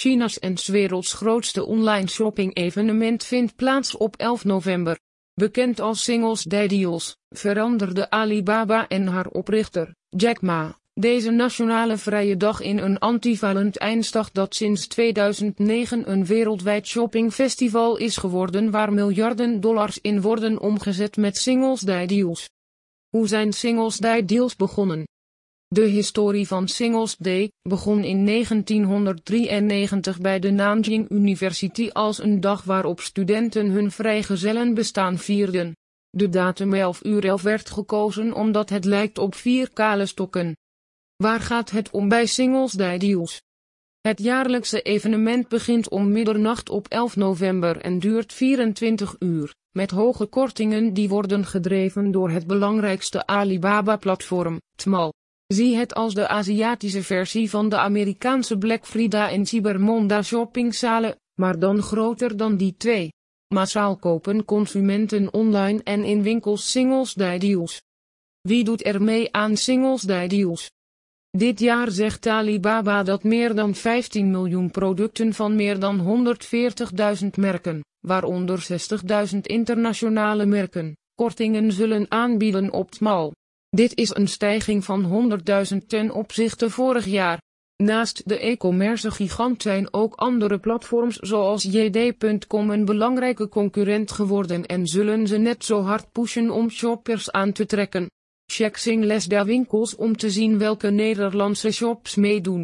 China's en werelds grootste online shopping-evenement vindt plaats op 11 november. Bekend als Singles Day Deals, veranderde Alibaba en haar oprichter, Jack Ma, deze nationale vrije dag in een anti-Valentijnsdag dat sinds 2009 een wereldwijd shoppingfestival is geworden waar miljarden dollars in worden omgezet met Singles Day Deals. Hoe zijn Singles Day Deals begonnen? De historie van Singles Day begon in 1993 bij de Nanjing University als een dag waarop studenten hun vrijgezellenbestaan vierden. De datum 11 uur 11 werd gekozen omdat het lijkt op vier kale stokken. Waar gaat het om bij Singles Day Deals? Het jaarlijkse evenement begint om middernacht op 11 november en duurt 24 uur, met hoge kortingen die worden gedreven door het belangrijkste Alibaba-platform, Tmall. Zie het als de Aziatische versie van de Amerikaanse Black Friday en Cyber Monday shoppingzalen, maar dan groter dan die twee. Massaal kopen consumenten online en in winkels Singles Day Deals. Wie doet er mee aan Singles Day Deals? Dit jaar zegt Alibaba dat meer dan 15 miljoen producten van meer dan 140.000 merken, waaronder 60.000 internationale merken, kortingen zullen aanbieden op Tmall. Dit is een stijging van 100.000 ten opzichte vorig jaar. Naast de e-commerce gigant zijn ook andere platforms zoals JD.com een belangrijke concurrent geworden en zullen ze net zo hard pushen om shoppers aan te trekken. Check Singles winkels om te zien welke Nederlandse shops meedoen.